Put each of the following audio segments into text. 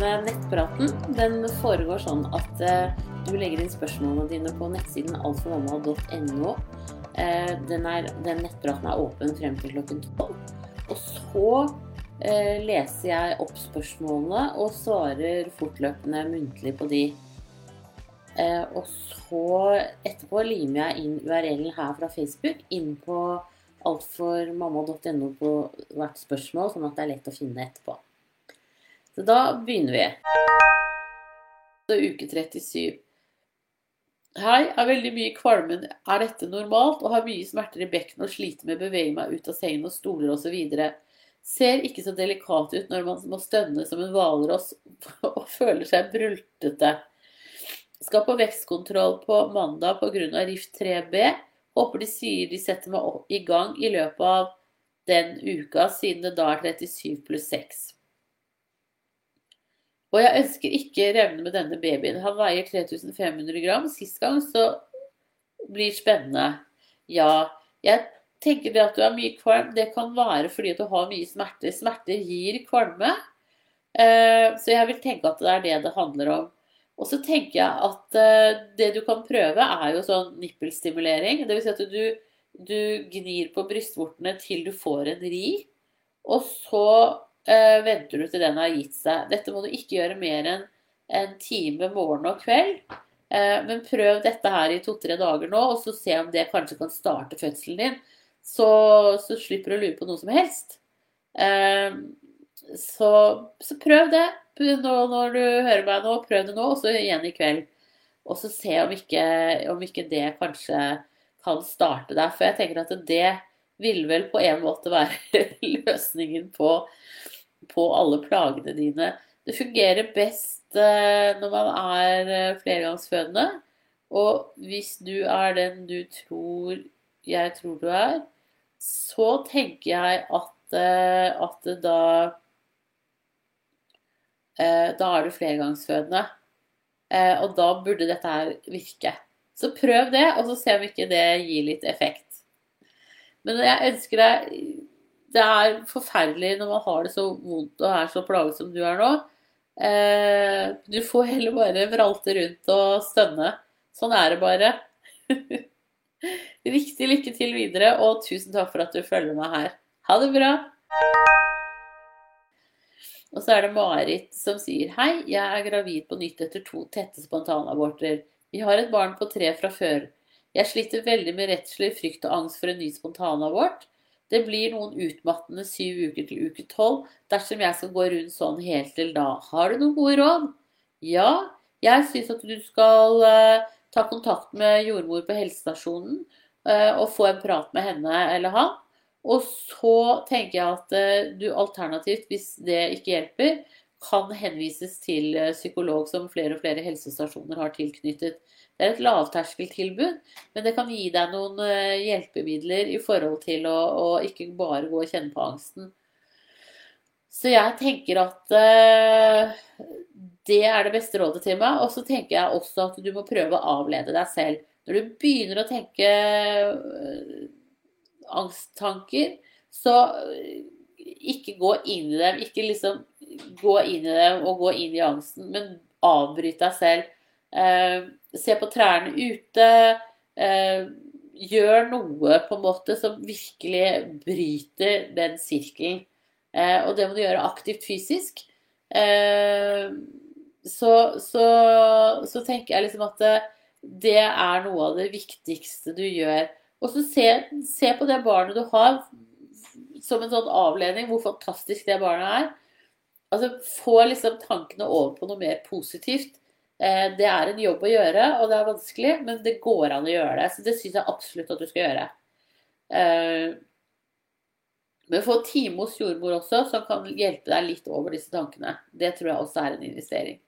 denne nettpraten den foregår sånn at eh, du legger inn spørsmålene dine på nettsiden altformamma.no. Eh, den, den nettpraten er åpen frem til klokken tolv. Og så eh, leser jeg opp spørsmålene og svarer fortløpende muntlig på de. Og så etterpå limer jeg inn URL-en her fra Facebook inn på altformamma.no på hvert spørsmål, sånn at det er lett å finne etterpå. Så da begynner vi. Så uke 37. Hei, er veldig mye kvalmen. Er dette normalt? Og har mye smerter i bekkenet og sliter med å bevege meg ut av sengen og stoler osv. Ser ikke så delikat ut når man må stønne som en hvalross og føler seg brultete. Skal på vekstkontroll på mandag pga. rift 3B. Håper de sier de setter meg i gang i løpet av den uka, siden det da er 37 pluss 6. Og jeg ønsker ikke revne med denne babyen. Han veier 3500 gram. Sist gang så blir spennende. Ja, jeg tenker det at du er mye kvalm, det kan være fordi at du har mye smerter. Smerter gir kvalme. Eh, Så jeg vil tenke at det er det det handler om. Og så tenker jeg at eh, det du kan prøve, er jo sånn nippelstimulering. Det vil si at du, du gnir på brystvortene til du får en ri. Og så eh, venter du til den har gitt seg. Dette må du ikke gjøre mer enn en time morgen og kveld. Eh, men prøv dette her i to-tre dager nå, og så se om det kanskje kan starte fødselen din. Så, så slipper du å lure på noe som helst. Uh, så, så prøv det nå, når du hører meg nå. Prøv det nå, og så igjen i kveld. Og så se om ikke, om ikke det kanskje kan starte der. For jeg tenker at det vil vel på en måte være løsningen på, på alle plagene dine. Det fungerer best eh, når man er eh, flergangsfødende. Og hvis du er den du tror jeg tror du er, så tenker jeg at, eh, at da Da er du flergangsfødende. Og da burde dette her virke. Så prøv det, og så se om ikke det gir litt effekt. Men jeg ønsker deg Det er forferdelig når man har det så vondt og er så plaget som du er nå. Eh, du får heller bare vralte rundt og stønne. Sånn er det bare. Riktig lykke til videre, og tusen takk for at du følger meg her. Ha det bra! Og så er det Marit som sier Hei, jeg er gravid på nytt etter to tette spontanaborter. Vi har et barn på tre fra før. Jeg sliter veldig med redsler, frykt og angst for en ny spontanabort. Det blir noen utmattende syv uker til uke tolv dersom jeg skal gå rundt sånn helt til da. Har du noen gode råd? Ja, jeg syns at du skal eh, ta kontakt med jordmor på helsestasjonen eh, og få en prat med henne eller han. Og så tenker jeg at eh, du alternativt, hvis det ikke hjelper, kan henvises til psykolog som flere og flere helsestasjoner har tilknyttet. Det er et lavterskeltilbud, men det kan gi deg noen eh, hjelpemidler i forhold til å, å ikke bare gå og kjenne på angsten. Så jeg tenker at eh, det er det beste rådet til meg. Og så tenker jeg også at du må prøve å avlede deg selv. Når du begynner å tenke eh, angsttanker, så ikke gå inn i dem. Ikke liksom gå inn i dem og gå inn i angsten, men avbryt deg selv. Eh, se på trærne ute. Eh, gjør noe på en måte som virkelig bryter den sirkelen. Eh, og det må du gjøre aktivt fysisk. Så, så, så tenker jeg liksom at det er noe av det viktigste du gjør. Og så se, se på det barnet du har som en sånn avledning, hvor fantastisk det barnet er. Altså Få liksom tankene over på noe mer positivt. Eh, det er en jobb å gjøre, og det er vanskelig, men det går an å gjøre det. Så det syns jeg absolutt at du skal gjøre. Eh, men få time hos jordmor også, som kan hjelpe deg litt over disse tankene. Det tror jeg også er en investering.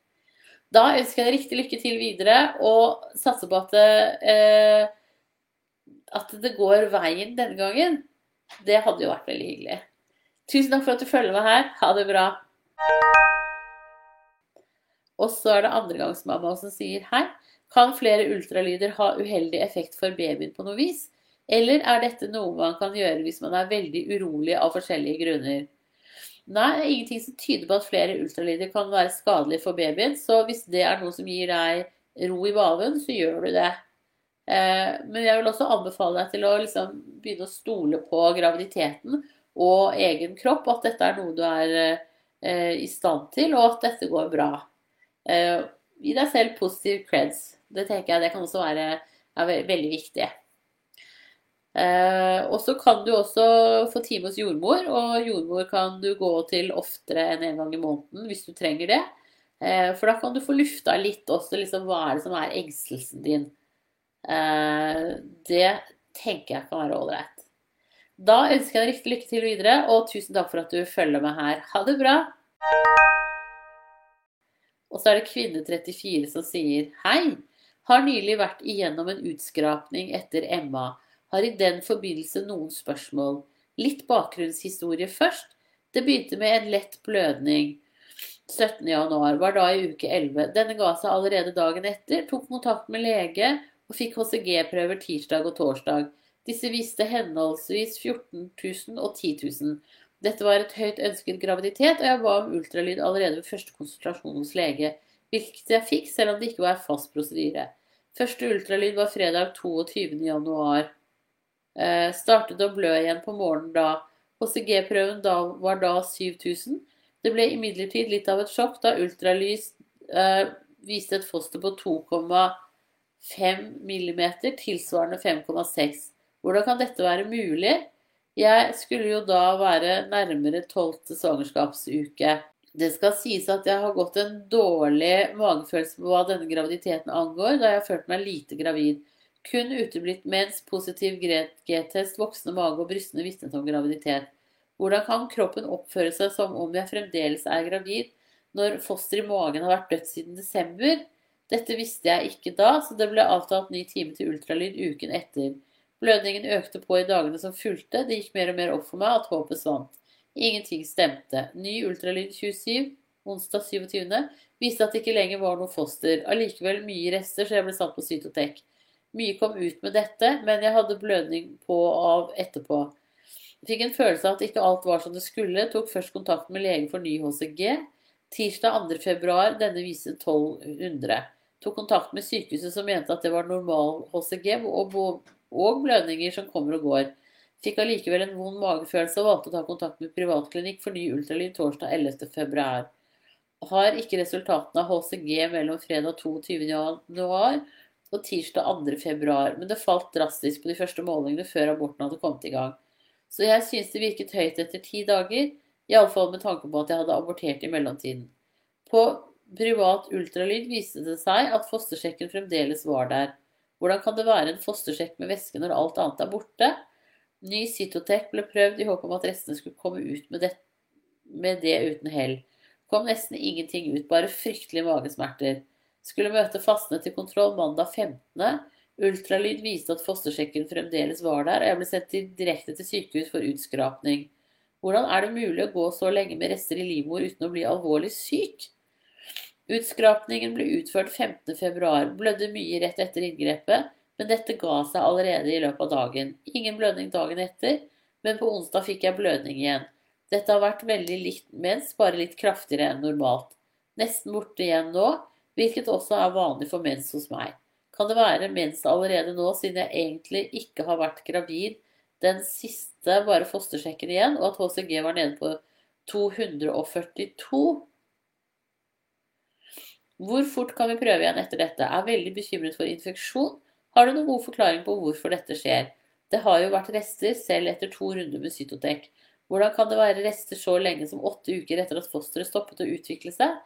Da ønsker jeg deg riktig lykke til videre, og satser på at det, eh, at det går veien denne gangen. Det hadde jo vært veldig hyggelig. Tusen takk for at du følger meg her. Ha det bra. Og så er det andregangsmamma som sier hei. Kan flere ultralyder ha uheldig effekt for babyen på noe vis? Eller er dette noe man kan gjøre hvis man er veldig urolig av forskjellige grunner? Nei, det er ingenting som tyder på at flere ultralyder kan være skadelig for babyen. Så hvis det er noe som gir deg ro i maven, så gjør du det. Eh, men jeg vil også anbefale deg til å liksom begynne å stole på graviditeten og egen kropp. At dette er noe du er eh, i stand til, og at dette går bra. Eh, gi deg selv positiv creds. Det tenker jeg det kan også være veldig viktig. Eh, og så kan du også få time hos jordmor, og jordmor kan du gå til oftere enn en gang i måneden hvis du trenger det. Eh, for da kan du få lufta litt også liksom, hva er det som er engstelsen din. Det tenker jeg kan være ålreit. Da ønsker jeg deg riktig lykke til videre, og tusen takk for at du følger med her. Ha det bra! Og så er det kvinne34 som sier Hei! Har nylig vært igjennom en utskrapning etter Emma har i den forbindelse noen spørsmål. Litt bakgrunnshistorie først. Det begynte med en lett blødning 17.1, var da i uke 11. Denne ga seg allerede dagen etter, tok kontakt med lege og fikk HCG-prøver tirsdag og torsdag. Disse viste henholdsvis 14 000 og 10 000. Dette var et høyt ønsket graviditet, og jeg ba om ultralyd allerede ved første konsultasjon hos lege, hvilket jeg fikk selv om det ikke var fast prosedyre. Første ultralyd var fredag 22.1. Eh, startet å blø igjen på morgenen da. HCG-prøven var da 7000. Det ble imidlertid litt av et sjokk da ultralys eh, viste et foster på 2,5 mm, tilsvarende 5,6. Hvordan kan dette være mulig? Jeg skulle jo da være nærmere 12. svangerskapsuke. Det skal sies at jeg har gått en dårlig magefølelse på hva denne graviditeten angår, da jeg har følt meg lite gravid. Kun uteblitt mens positiv G-test, voksende mage og brystene vitnet om graviditet. Hvordan kan kroppen oppføre seg som om jeg fremdeles er gravid, når fosteret i magen har vært dødt siden desember? Dette visste jeg ikke da, så det ble avtalt ny time til ultralyd uken etter. Blødningen økte på i dagene som fulgte, det gikk mer og mer opp for meg at håpet svant. Ingenting stemte. Ny ultralyd 27, onsdag 27., viste at det ikke lenger var noe foster. Allikevel mye rester, så jeg ble satt på Cytotec. Mye kom ut med dette, men jeg hadde blødning på og av etterpå. Jeg fikk en følelse av at ikke alt var som det skulle, tok først kontakt med legen for ny HCG. Tirsdag 2. februar, denne viste 1200. Tok kontakt med sykehuset som mente at det var normal HCG og, og blødninger som kommer og går. Fikk allikevel en vond magefølelse og valgte å ta kontakt med privatklinikk for ny ultralyd torsdag 11. februar. Har ikke resultatene av HCG mellom fredag 22. januar og tirsdag 2. februar, men det falt drastisk på de første målingene før aborten hadde kommet i gang. Så jeg synes det virket høyt etter ti dager, iallfall med tanke på at jeg hadde abortert i mellomtiden. På privat ultralyd viste det seg at fostersjekken fremdeles var der. Hvordan kan det være en fostersjekk med væske når alt annet er borte? Ny Cytotec ble prøvd i håp om at restene skulle komme ut med det, med det uten hell. Kom nesten ingenting ut, bare fryktelige magesmerter. Skulle møte fastene til kontroll mandag 15. Ultralyd viste at fostersjekken fremdeles var der, og jeg ble sendt direkte til sykehus for utskrapning. Hvordan er det mulig å gå så lenge med rester i livmor uten å bli alvorlig syk? Utskrapningen ble utført 15.2. Blødde mye rett etter inngrepet, men dette ga seg allerede i løpet av dagen. Ingen blødning dagen etter, men på onsdag fikk jeg blødning igjen. Dette har vært veldig likt mens, bare litt kraftigere enn normalt. Nesten borte igjen nå, hvilket også er vanlig for mens hos meg. Kan det være mens allerede nå, siden jeg egentlig ikke har vært gravid den siste bare fostersjekken igjen, og at HCG var nede på 242? Hvor fort kan vi prøve igjen etter dette? Er veldig bekymret for infeksjon. Har du noen god forklaring på hvorfor dette skjer? Det har jo vært rester selv etter to runder med Cytotek. Hvordan kan det være rester så lenge som åtte uker etter at fosteret stoppet å utvikle seg?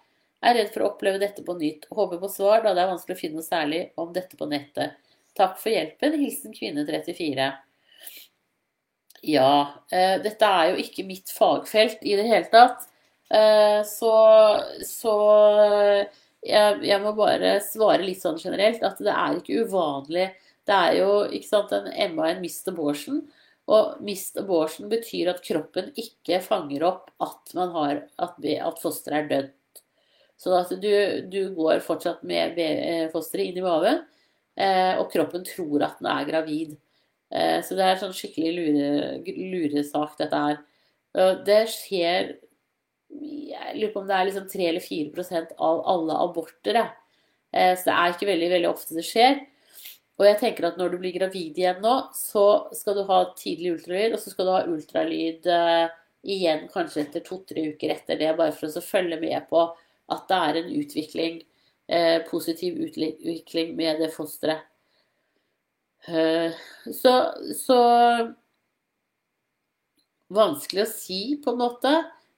Jeg er redd for å oppleve dette på nytt. Håper på svar, da det er vanskelig å finne noe særlig om dette på nettet. Takk for hjelpen. Hilsen kvinne 34. Ja, eh, dette er jo ikke mitt fagfelt i det hele tatt. Eh, så, så jeg, jeg, må bare svare litt sånn generelt at det er ikke uvanlig. Det er jo ikke sant, en Emma en mist abortion. Og mist abortion betyr at kroppen ikke fanger opp at, har, at, at fosteret er dødt. Så at du, du går fortsatt med eh, fosteret inn i maven, eh, og kroppen tror at den er gravid. Eh, så det er sånn skikkelig lure, luresak, dette her. Det skjer Jeg lurer på om det er liksom 3 eller 4% av alle aborter. Eh, så det er ikke veldig, veldig ofte det skjer. Og jeg tenker at når du blir gravid igjen nå, så skal du ha tidlig ultralyd, og så skal du ha ultralyd eh, igjen kanskje etter to-tre uker etter det, bare for å følge med på at det er en utvikling, eh, positiv utvikling med det fosteret. Så, så vanskelig å si, på en måte.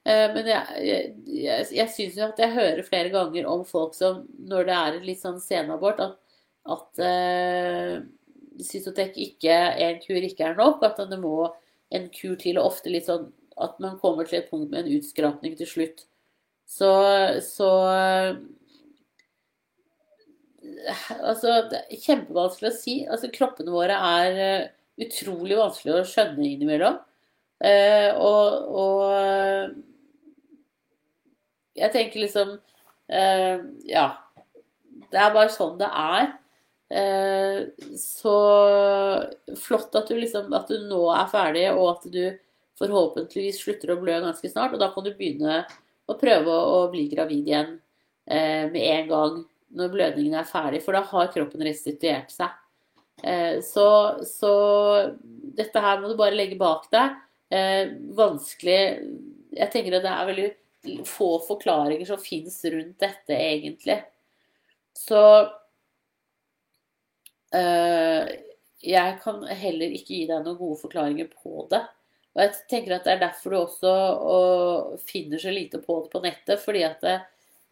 Men jeg, jeg, jeg, syns jo at jeg hører flere ganger om folk som, når det er en litt sånn senabort, at at uh, Cytotek ikke, en kur ikke er nok, at det må en kur til, og ofte litt sånn at man kommer til et punkt med en utskrapning til slutt. Så, så Altså, det er kjempevanskelig å si. Altså, kroppene våre er utrolig vanskelig å skjønne innimellom. Uh, og, og jeg tenker liksom uh, Ja. Det er bare sånn det er. Eh, så flott at du, liksom, at du nå er ferdig, og at du forhåpentligvis slutter å blø ganske snart. Og da kan du begynne å prøve å bli gravid igjen eh, med en gang når blødningen er ferdig, for da har kroppen restituert seg. Så, så dette her må du bare legge bak deg. Vanskelig Jeg tenker at det er veldig få forklaringer som fins rundt dette, egentlig. Så øh, jeg kan heller ikke gi deg noen gode forklaringer på det. Og jeg tenker at det er derfor du også finner så lite på det på nettet. Fordi at det,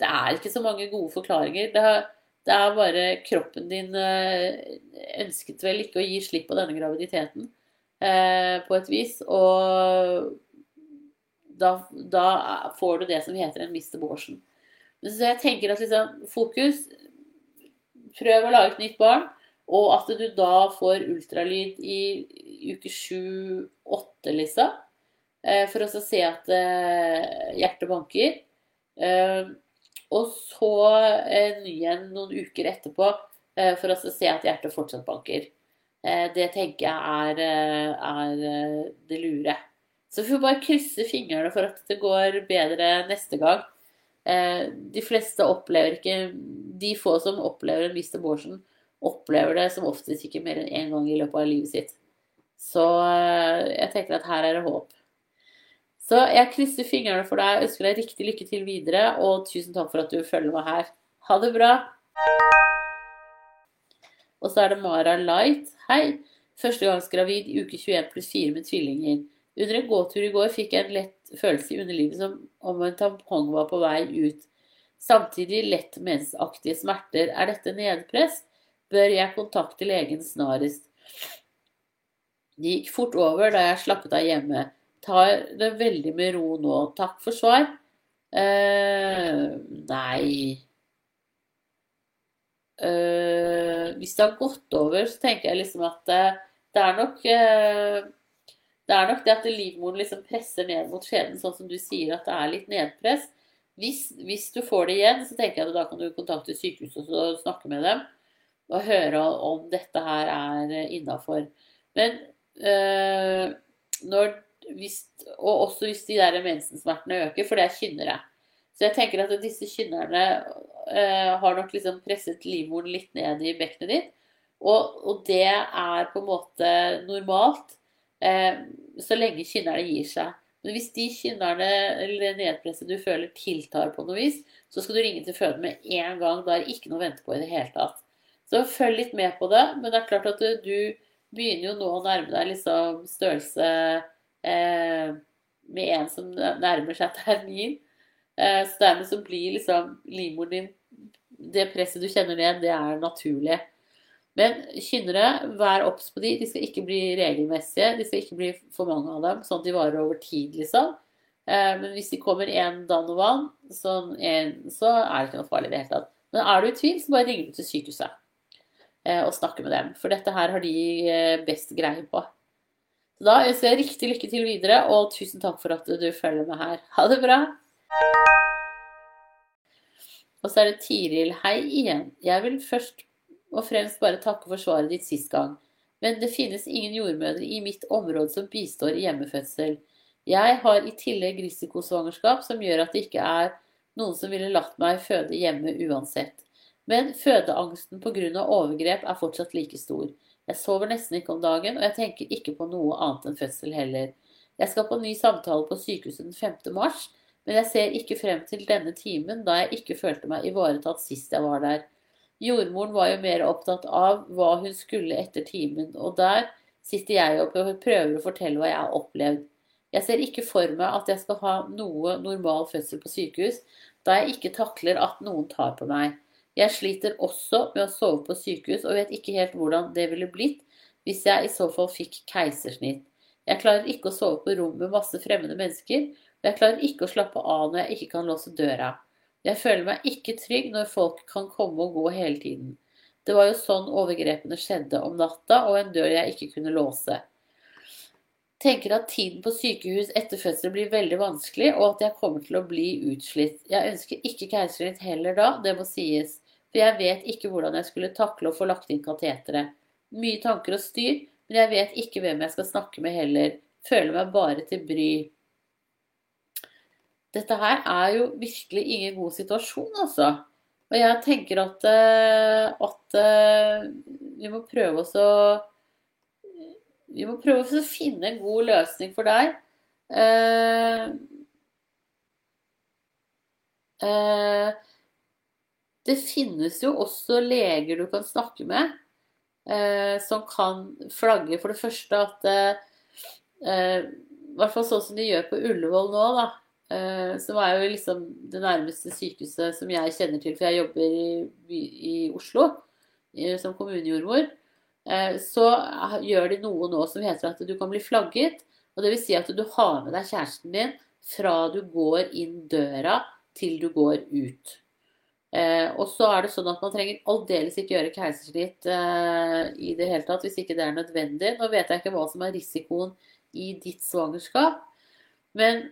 det er ikke så mange gode forklaringer. Det, det, er bare kroppen din eh, ønsket vel ikke å gi slipp på denne graviditeten eh, på et vis. Og da, da, får du det som heter en mist abortion. Så jeg tenker at liksom, fokus Prøv å lage et nytt barn. Og at du da får ultralyd i uke sju-åtte, liksom. Eh, for å se at eh, hjertet banker. Eh, og så ny igjen noen uker etterpå for å se at hjertet fortsatt banker. Det tenker jeg er, er det lure. Så vi får bare krysse fingrene for at det går bedre neste gang. De fleste opplever ikke De få som opplever en viss abortion, opplever det som oftest ikke mer enn én gang i løpet av livet sitt. Så eh, jeg tenker at her er det håp. Så jeg krysser fingrene for deg, ønsker deg riktig lykke til videre, og tusen takk for at du følger meg her. Ha det bra! Og så er det Mara Light. Hei! Førstegangsgravid uke 21 pluss 4 med tvillinger. Under en gåtur i går fikk jeg en lett følelse i underlivet som om en tampong var på vei ut. Samtidig lett mensaktige smerter. Er dette nedpress? bør jeg kontakte legen snarest. Det gikk fort over da jeg slappet av hjemme. Tar det veldig med ro nå. Takk for svar. eh, nei eh, Hvis det har gått over, så tenker jeg liksom at det, eh, det er nok eh, det er nok det at livmoren liksom presser ned mot skjeden, sånn som du sier at det er litt nedpress. Hvis, hvis, du får det igjen, så tenker jeg at da kan du kontakte sykehuset og snakke med dem og høre om dette her er eh, innafor. Men øh, når hvis, Og også hvis de der mensensmertene øker, for det er kynnere. Så jeg tenker at disse kynnerne øh, har nok liksom presset livmoren litt ned i bekkenet ditt. Og, og, det er på en måte normalt så lenge kynnerne gir seg. Men hvis de kynnerne eller nedpresset du føler tiltar på noe vis, så skal du ringe til føden med en gang. Da er det ikke noe å vente på i det hele tatt. Så følg litt med på det. Men det er klart at du, du begynner jo nå å nærme deg liksom størrelse eh, med en som nærmer seg termin. Eh, så dermed så blir liksom livmoren din Det presset du kjenner ned, det er naturlig. Men kynnere, vær obs på de. De skal ikke bli regelmessige. De skal ikke bli for mange av dem, sånn at de varer over tid, liksom. Eh, men hvis de kommer én dann og vann, sånn så er det ikke noe farlig i det hele tatt. Men er du i tvil, så bare ringer du til sykehuset. Eh, og snakke med dem. For dette her har de eh, best greie på. Så da ønsker jeg riktig lykke til videre, og tusen takk for at du følger med her. Ha det bra! Og så er det Tiril. Hei igjen. Jeg vil først og fremst bare takke for svaret ditt sist gang. Men det finnes ingen jordmødre i mitt område som bistår i hjemmefødsel. Jeg har i tillegg risikosvangerskap som gjør at det ikke er noen som ville latt meg føde hjemme uansett. Men fødeangsten pga. overgrep er fortsatt like stor. Jeg sover nesten ikke om dagen, og jeg tenker ikke på noe annet enn fødsel heller. Jeg skal på ny samtale på sykehuset den 5. mars, men jeg ser ikke frem til denne timen, da jeg ikke følte meg ivaretatt sist jeg var der. Jordmoren var jo mer opptatt av hva hun skulle etter timen, og der sitter jeg oppe og prøver å fortelle hva jeg har opplevd. Jeg ser ikke for meg at jeg skal ha noe normal fødsel på sykehus, da jeg ikke takler at noen tar på meg. Jeg sliter også med å sove på sykehus, og vet ikke helt hvordan det ville blitt hvis jeg i så fall fikk keisersnitt. Jeg klarer ikke å sove på rom med masse fremmede mennesker, og jeg klarer ikke å slappe av når jeg ikke kan låse døra. Jeg føler meg ikke trygg når folk kan komme og gå hele tiden. Det var jo sånn overgrepene skjedde om natta, og en dør jeg ikke kunne låse. Tenker at tiden på sykehus etter fødsel blir veldig vanskelig, og at jeg kommer til å bli utslitt. Jeg ønsker ikke keisersnitt heller da, det må sies, for jeg vet ikke hvordan jeg skulle takle å få lagt inn kateteret. Mye tanker og styr, men jeg vet ikke hvem jeg skal snakke med heller. Føler meg bare til bry. Dette her er jo virkelig ingen god situasjon, altså. Og jeg tenker at, eh, at eh, vi må prøve oss å Vi må prøve å finne en god løsning for deg. Eh, det finnes jo også leger du kan snakke med, som kan flagge for det første at I hvert fall sånn som de gjør på Ullevål nå, da Uh, som er jo liksom det nærmeste sykehuset som jeg kjenner til, for jeg jobber i, i Oslo som kommunejordmor. Uh, så gjør de noe nå som heter at du kan bli flagget. Og vil si at du har med deg kjæresten din fra du går inn døra til du går ut. Og så er det sånn at man trenger aldeles ikke gjøre keisersnitt i det hele tatt hvis ikke det er nødvendig. Nå vet jeg ikke hva som er risikoen i ditt svangerskap. Men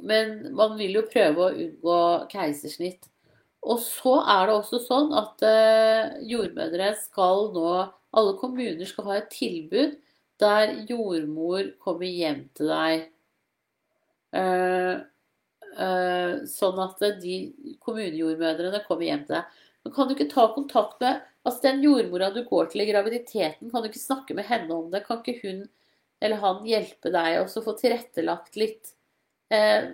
men man vil jo prøve å unngå keisersnitt. Og så er det også sånn at eh, jordmødre skal nå Alle kommuner skal ha et tilbud der jordmor kommer hjem til deg. Eh, eh, sånn at de kommunejordmødrene kommer hjem til deg. Men kan du ikke ta kontakt med altså den jordmora du går til i graviditeten, kan du ikke snakke med henne om det? Kan ikke hun eller han hjelpe deg og få tilrettelagt litt? Eh,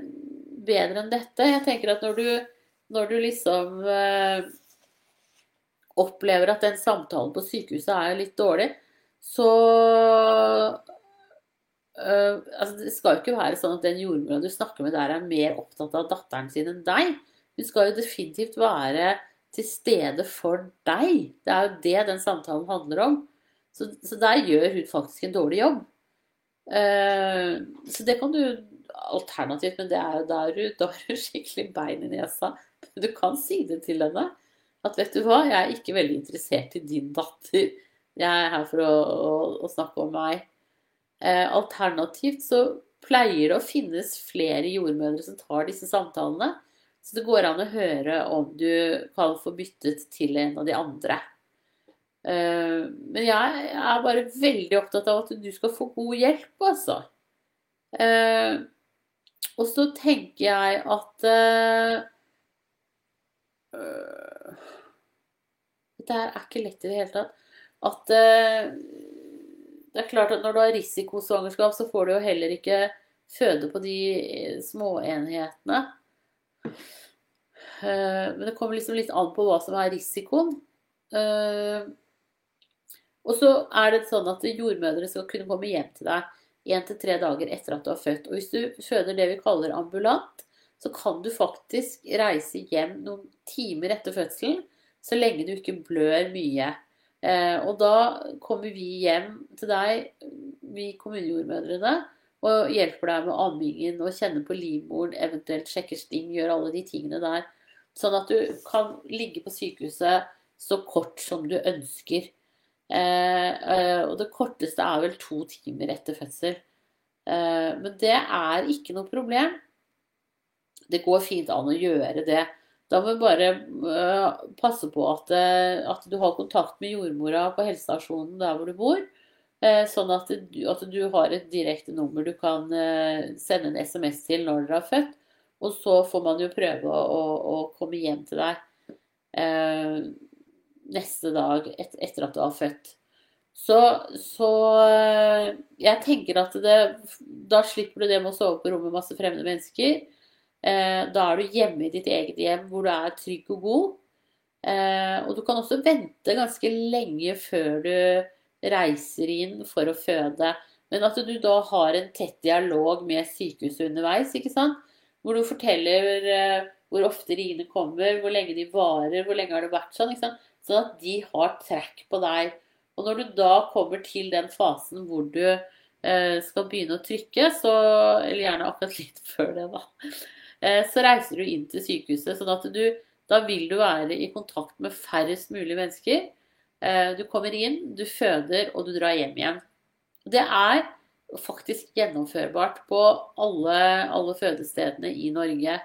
bedre enn dette. Jeg tenker at når du, når du liksom eh, opplever at den samtalen på sykehuset er litt dårlig, så eh, altså Det skal jo ikke være sånn at den jordmora du snakker med der, er mer opptatt av datteren sin enn deg. Hun skal jo definitivt være til stede for deg. Det er jo det den samtalen handler om. Så, så der gjør hun faktisk en dårlig jobb. Uh, så det kan du alternativt, men det er jo der du, da har skikkelig bein i nesa. Du kan si det til henne. At vet du hva, jeg er ikke veldig interessert i din datter. Jeg er her for å, å, å snakke om meg. Eh, alternativt så pleier det å finnes flere jordmødre som tar disse samtalene. Så det går an å høre om du kan få byttet til en av de andre. Eh, men jeg er bare veldig opptatt av at du skal få god hjelp, altså. Eh, og så tenker jeg at uh, Dette er ikke lett i det hele tatt. At uh, det er klart at når du har risikosvangerskap, så får du jo heller ikke føde på de småenhetene. Uh, men det kommer liksom litt an på hva som er risikoen. Uh, og så er det sånn at jordmødre skal kunne komme hjem til deg én til tre dager etter at du har født. Og hvis du føder det vi kaller ambulant, så kan du faktisk reise hjem noen timer etter fødselen, så lenge du ikke blør mye. Eh, og da kommer vi hjem til deg, vi kommunejordmødrene, og hjelper deg med ammingen og kjenner på livmoren, eventuelt sjekker sting, gjør alle de tingene der. Sånn at du kan ligge på sykehuset så kort som du ønsker. Eh, eh, og det korteste er vel to timer etter fødsel. Eh, men det er ikke noe problem. Det går fint an å gjøre det. Da må du bare passe på at, at, du har kontakt med jordmora på helsestasjonen der hvor du bor. Sånn at du, at du har et direkte nummer du kan sende en SMS til når dere har født. Og så får man jo prøve å, å, å komme hjem til deg neste dag et, etter at du har født. Så, så, eh, jeg tenker at det, da slipper du det med å sove på rommet med masse fremmede mennesker. Eh, da er du hjemme i ditt eget hjem hvor du er trygg og god. Eh, og du kan også vente ganske lenge før du reiser inn for å føde. Men at du da har en tett dialog med sykehuset underveis, ikke sant? hvor du forteller hvor ofte riene kommer, hvor lenge de varer, hvor lenge har det vært sånn. ikke sant? Sånn at de har trekk på deg. Og når du da kommer til den fasen hvor du eh, skal begynne å trykke, så, eller gjerne akkurat litt før det, da, eh, så reiser du inn til sykehuset. sånn at du, da vil du være i kontakt med færrest mulig mennesker. Eh, du kommer inn, du føder, og du drar hjem igjen. Det er faktisk gjennomførbart på alle, alle fødestedene i Norge.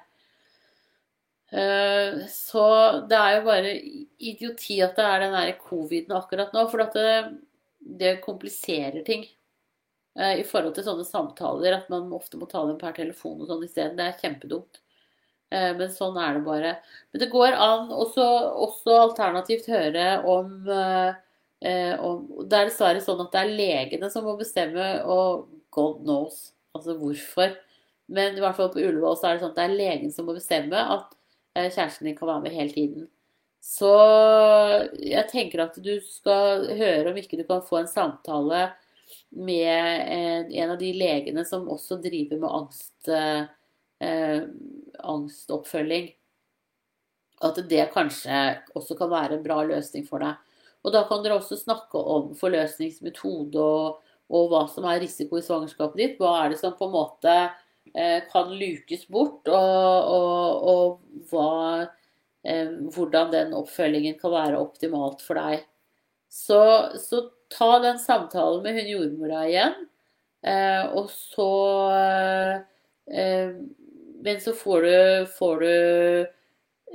Eh, så det er jo bare idioti at det er den der coviden akkurat nå. For det, det, kompliserer ting eh, i forhold til sånne samtaler. At man ofte må ta dem per telefon og sånn isteden. Det er kjempedumt. Eh, men sånn er det bare. Men det går an også, også alternativt høre om, om Det er dessverre sånn at det er legene som må bestemme, og God knows altså hvorfor. Men i hvert fall på Ullevål så er det sånn at det er legen som må bestemme at kjæresten din kan være med hele tiden. Så jeg tenker at du skal høre om ikke du kan få en samtale med en, en av de legene som også driver med angst eh, angstoppfølging. At det kanskje også kan være en bra løsning for deg. Og da kan dere også snakke om forløsningsmetode og, og hva som er risiko i svangerskapet ditt. Hva er det som på en måte eh, kan lukes bort, og, og, og hva, eh, hvordan den oppfølgingen kan være optimalt for deg. Så, så ta den samtalen med hun jordmora igjen, eh, og så eh, men så får du, får du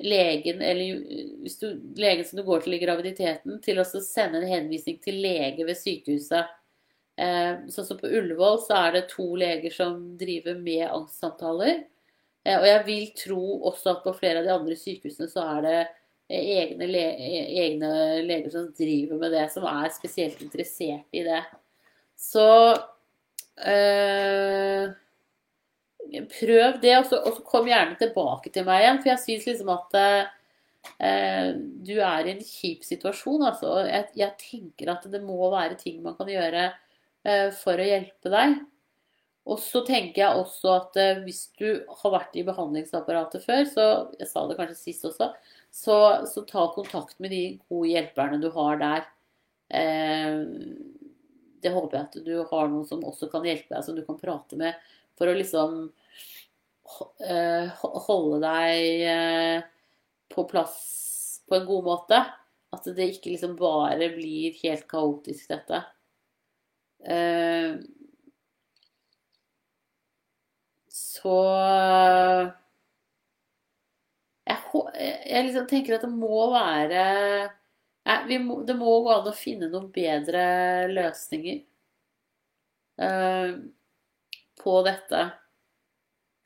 legen, eller du, legen som du går til i graviditeten, til å sende en henvisning til lege ved sykehuset. Eh, sånn som på Ullevål så er det to leger som driver med angstsamtaler. Eh, og jeg vil tro også at på flere av de andre sykehusene så er det egne, le egne leger som driver med det, som er spesielt interessert i det. Så øh, prøv det, og så, og så, kom gjerne tilbake til meg igjen. For jeg syns liksom at øh, du er i en kjip situasjon. Altså. Jeg, jeg, tenker at det må være ting man kan gjøre eh, for å hjelpe deg. Og så tenker jeg også at eh, hvis du har vært i behandlingsapparatet før, så jeg sa det kanskje sist også, så, så ta kontakt med de gode hjelperne du har der. Eh, det håper jeg at du har noen som også kan hjelpe deg, som du kan prate med for å liksom eh, holde deg eh, på plass på en god måte. At det ikke liksom bare blir helt kaotisk, dette. Eh, så jeg, jeg, liksom tenker at det må være må, Det må gå an å finne noen bedre løsninger. Uh, på dette.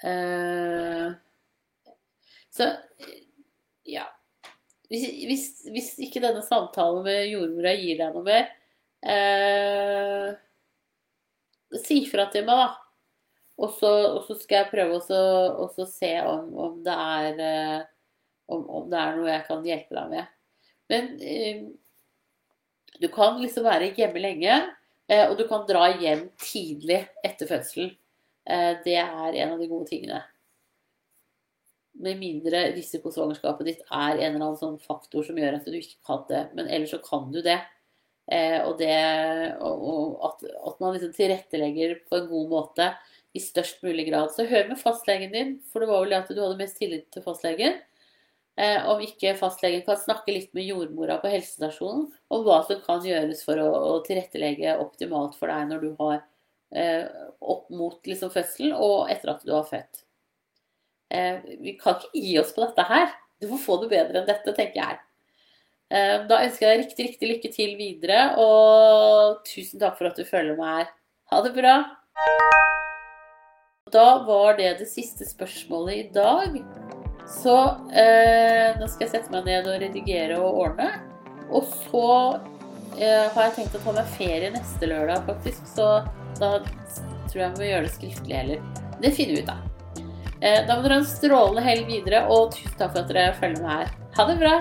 Uh, så ja. Hvis, hvis, hvis, ikke denne samtalen med jordmora gir deg noe mer, uh, si fra til meg, da. Og så, skal jeg prøve å se om, om, det er, uh, om, om, det er noe jeg kan hjelpe deg med. Men du kan liksom være hjemme lenge. Eh, og du kan dra hjem tidlig etter fødselen. Eh, det er en av de gode tingene. Med mindre risikosvangerskapet ditt er en eller annen sånn faktor som gjør at du ikke kan det. Men ellers så kan du det. Eh, og, det, og at, at, man liksom tilrettelegger på en god måte i størst mulig grad. Så hør med fastlegen din, for det var vel det at du hadde mest tillit til fastlegen. Eh, om ikke fastlegen kan snakke litt med jordmora på helsestasjonen om hva som kan gjøres for å, å tilrettelegge optimalt for deg når du har eh, opp mot liksom, fødselen og etter at du har født. Eh, vi kan ikke gi oss på dette her. Du får få det bedre enn dette, tenker jeg. Eh, Da ønsker jeg deg riktig, riktig lykke til videre, og tusen takk for at du følger meg her. Ha det bra! Da var det det siste spørsmålet i dag. Så eh, nå skal jeg sette meg ned og redigere og ordne. Og så eh, har jeg tenkt å ta meg ferie neste lørdag, faktisk. Så da tror jeg vi må gjøre det skriftlig heller. Det finner vi ut av. Eh, da må dere ha en strålende helg videre, og tusen takk for at dere følger med her. Ha det bra!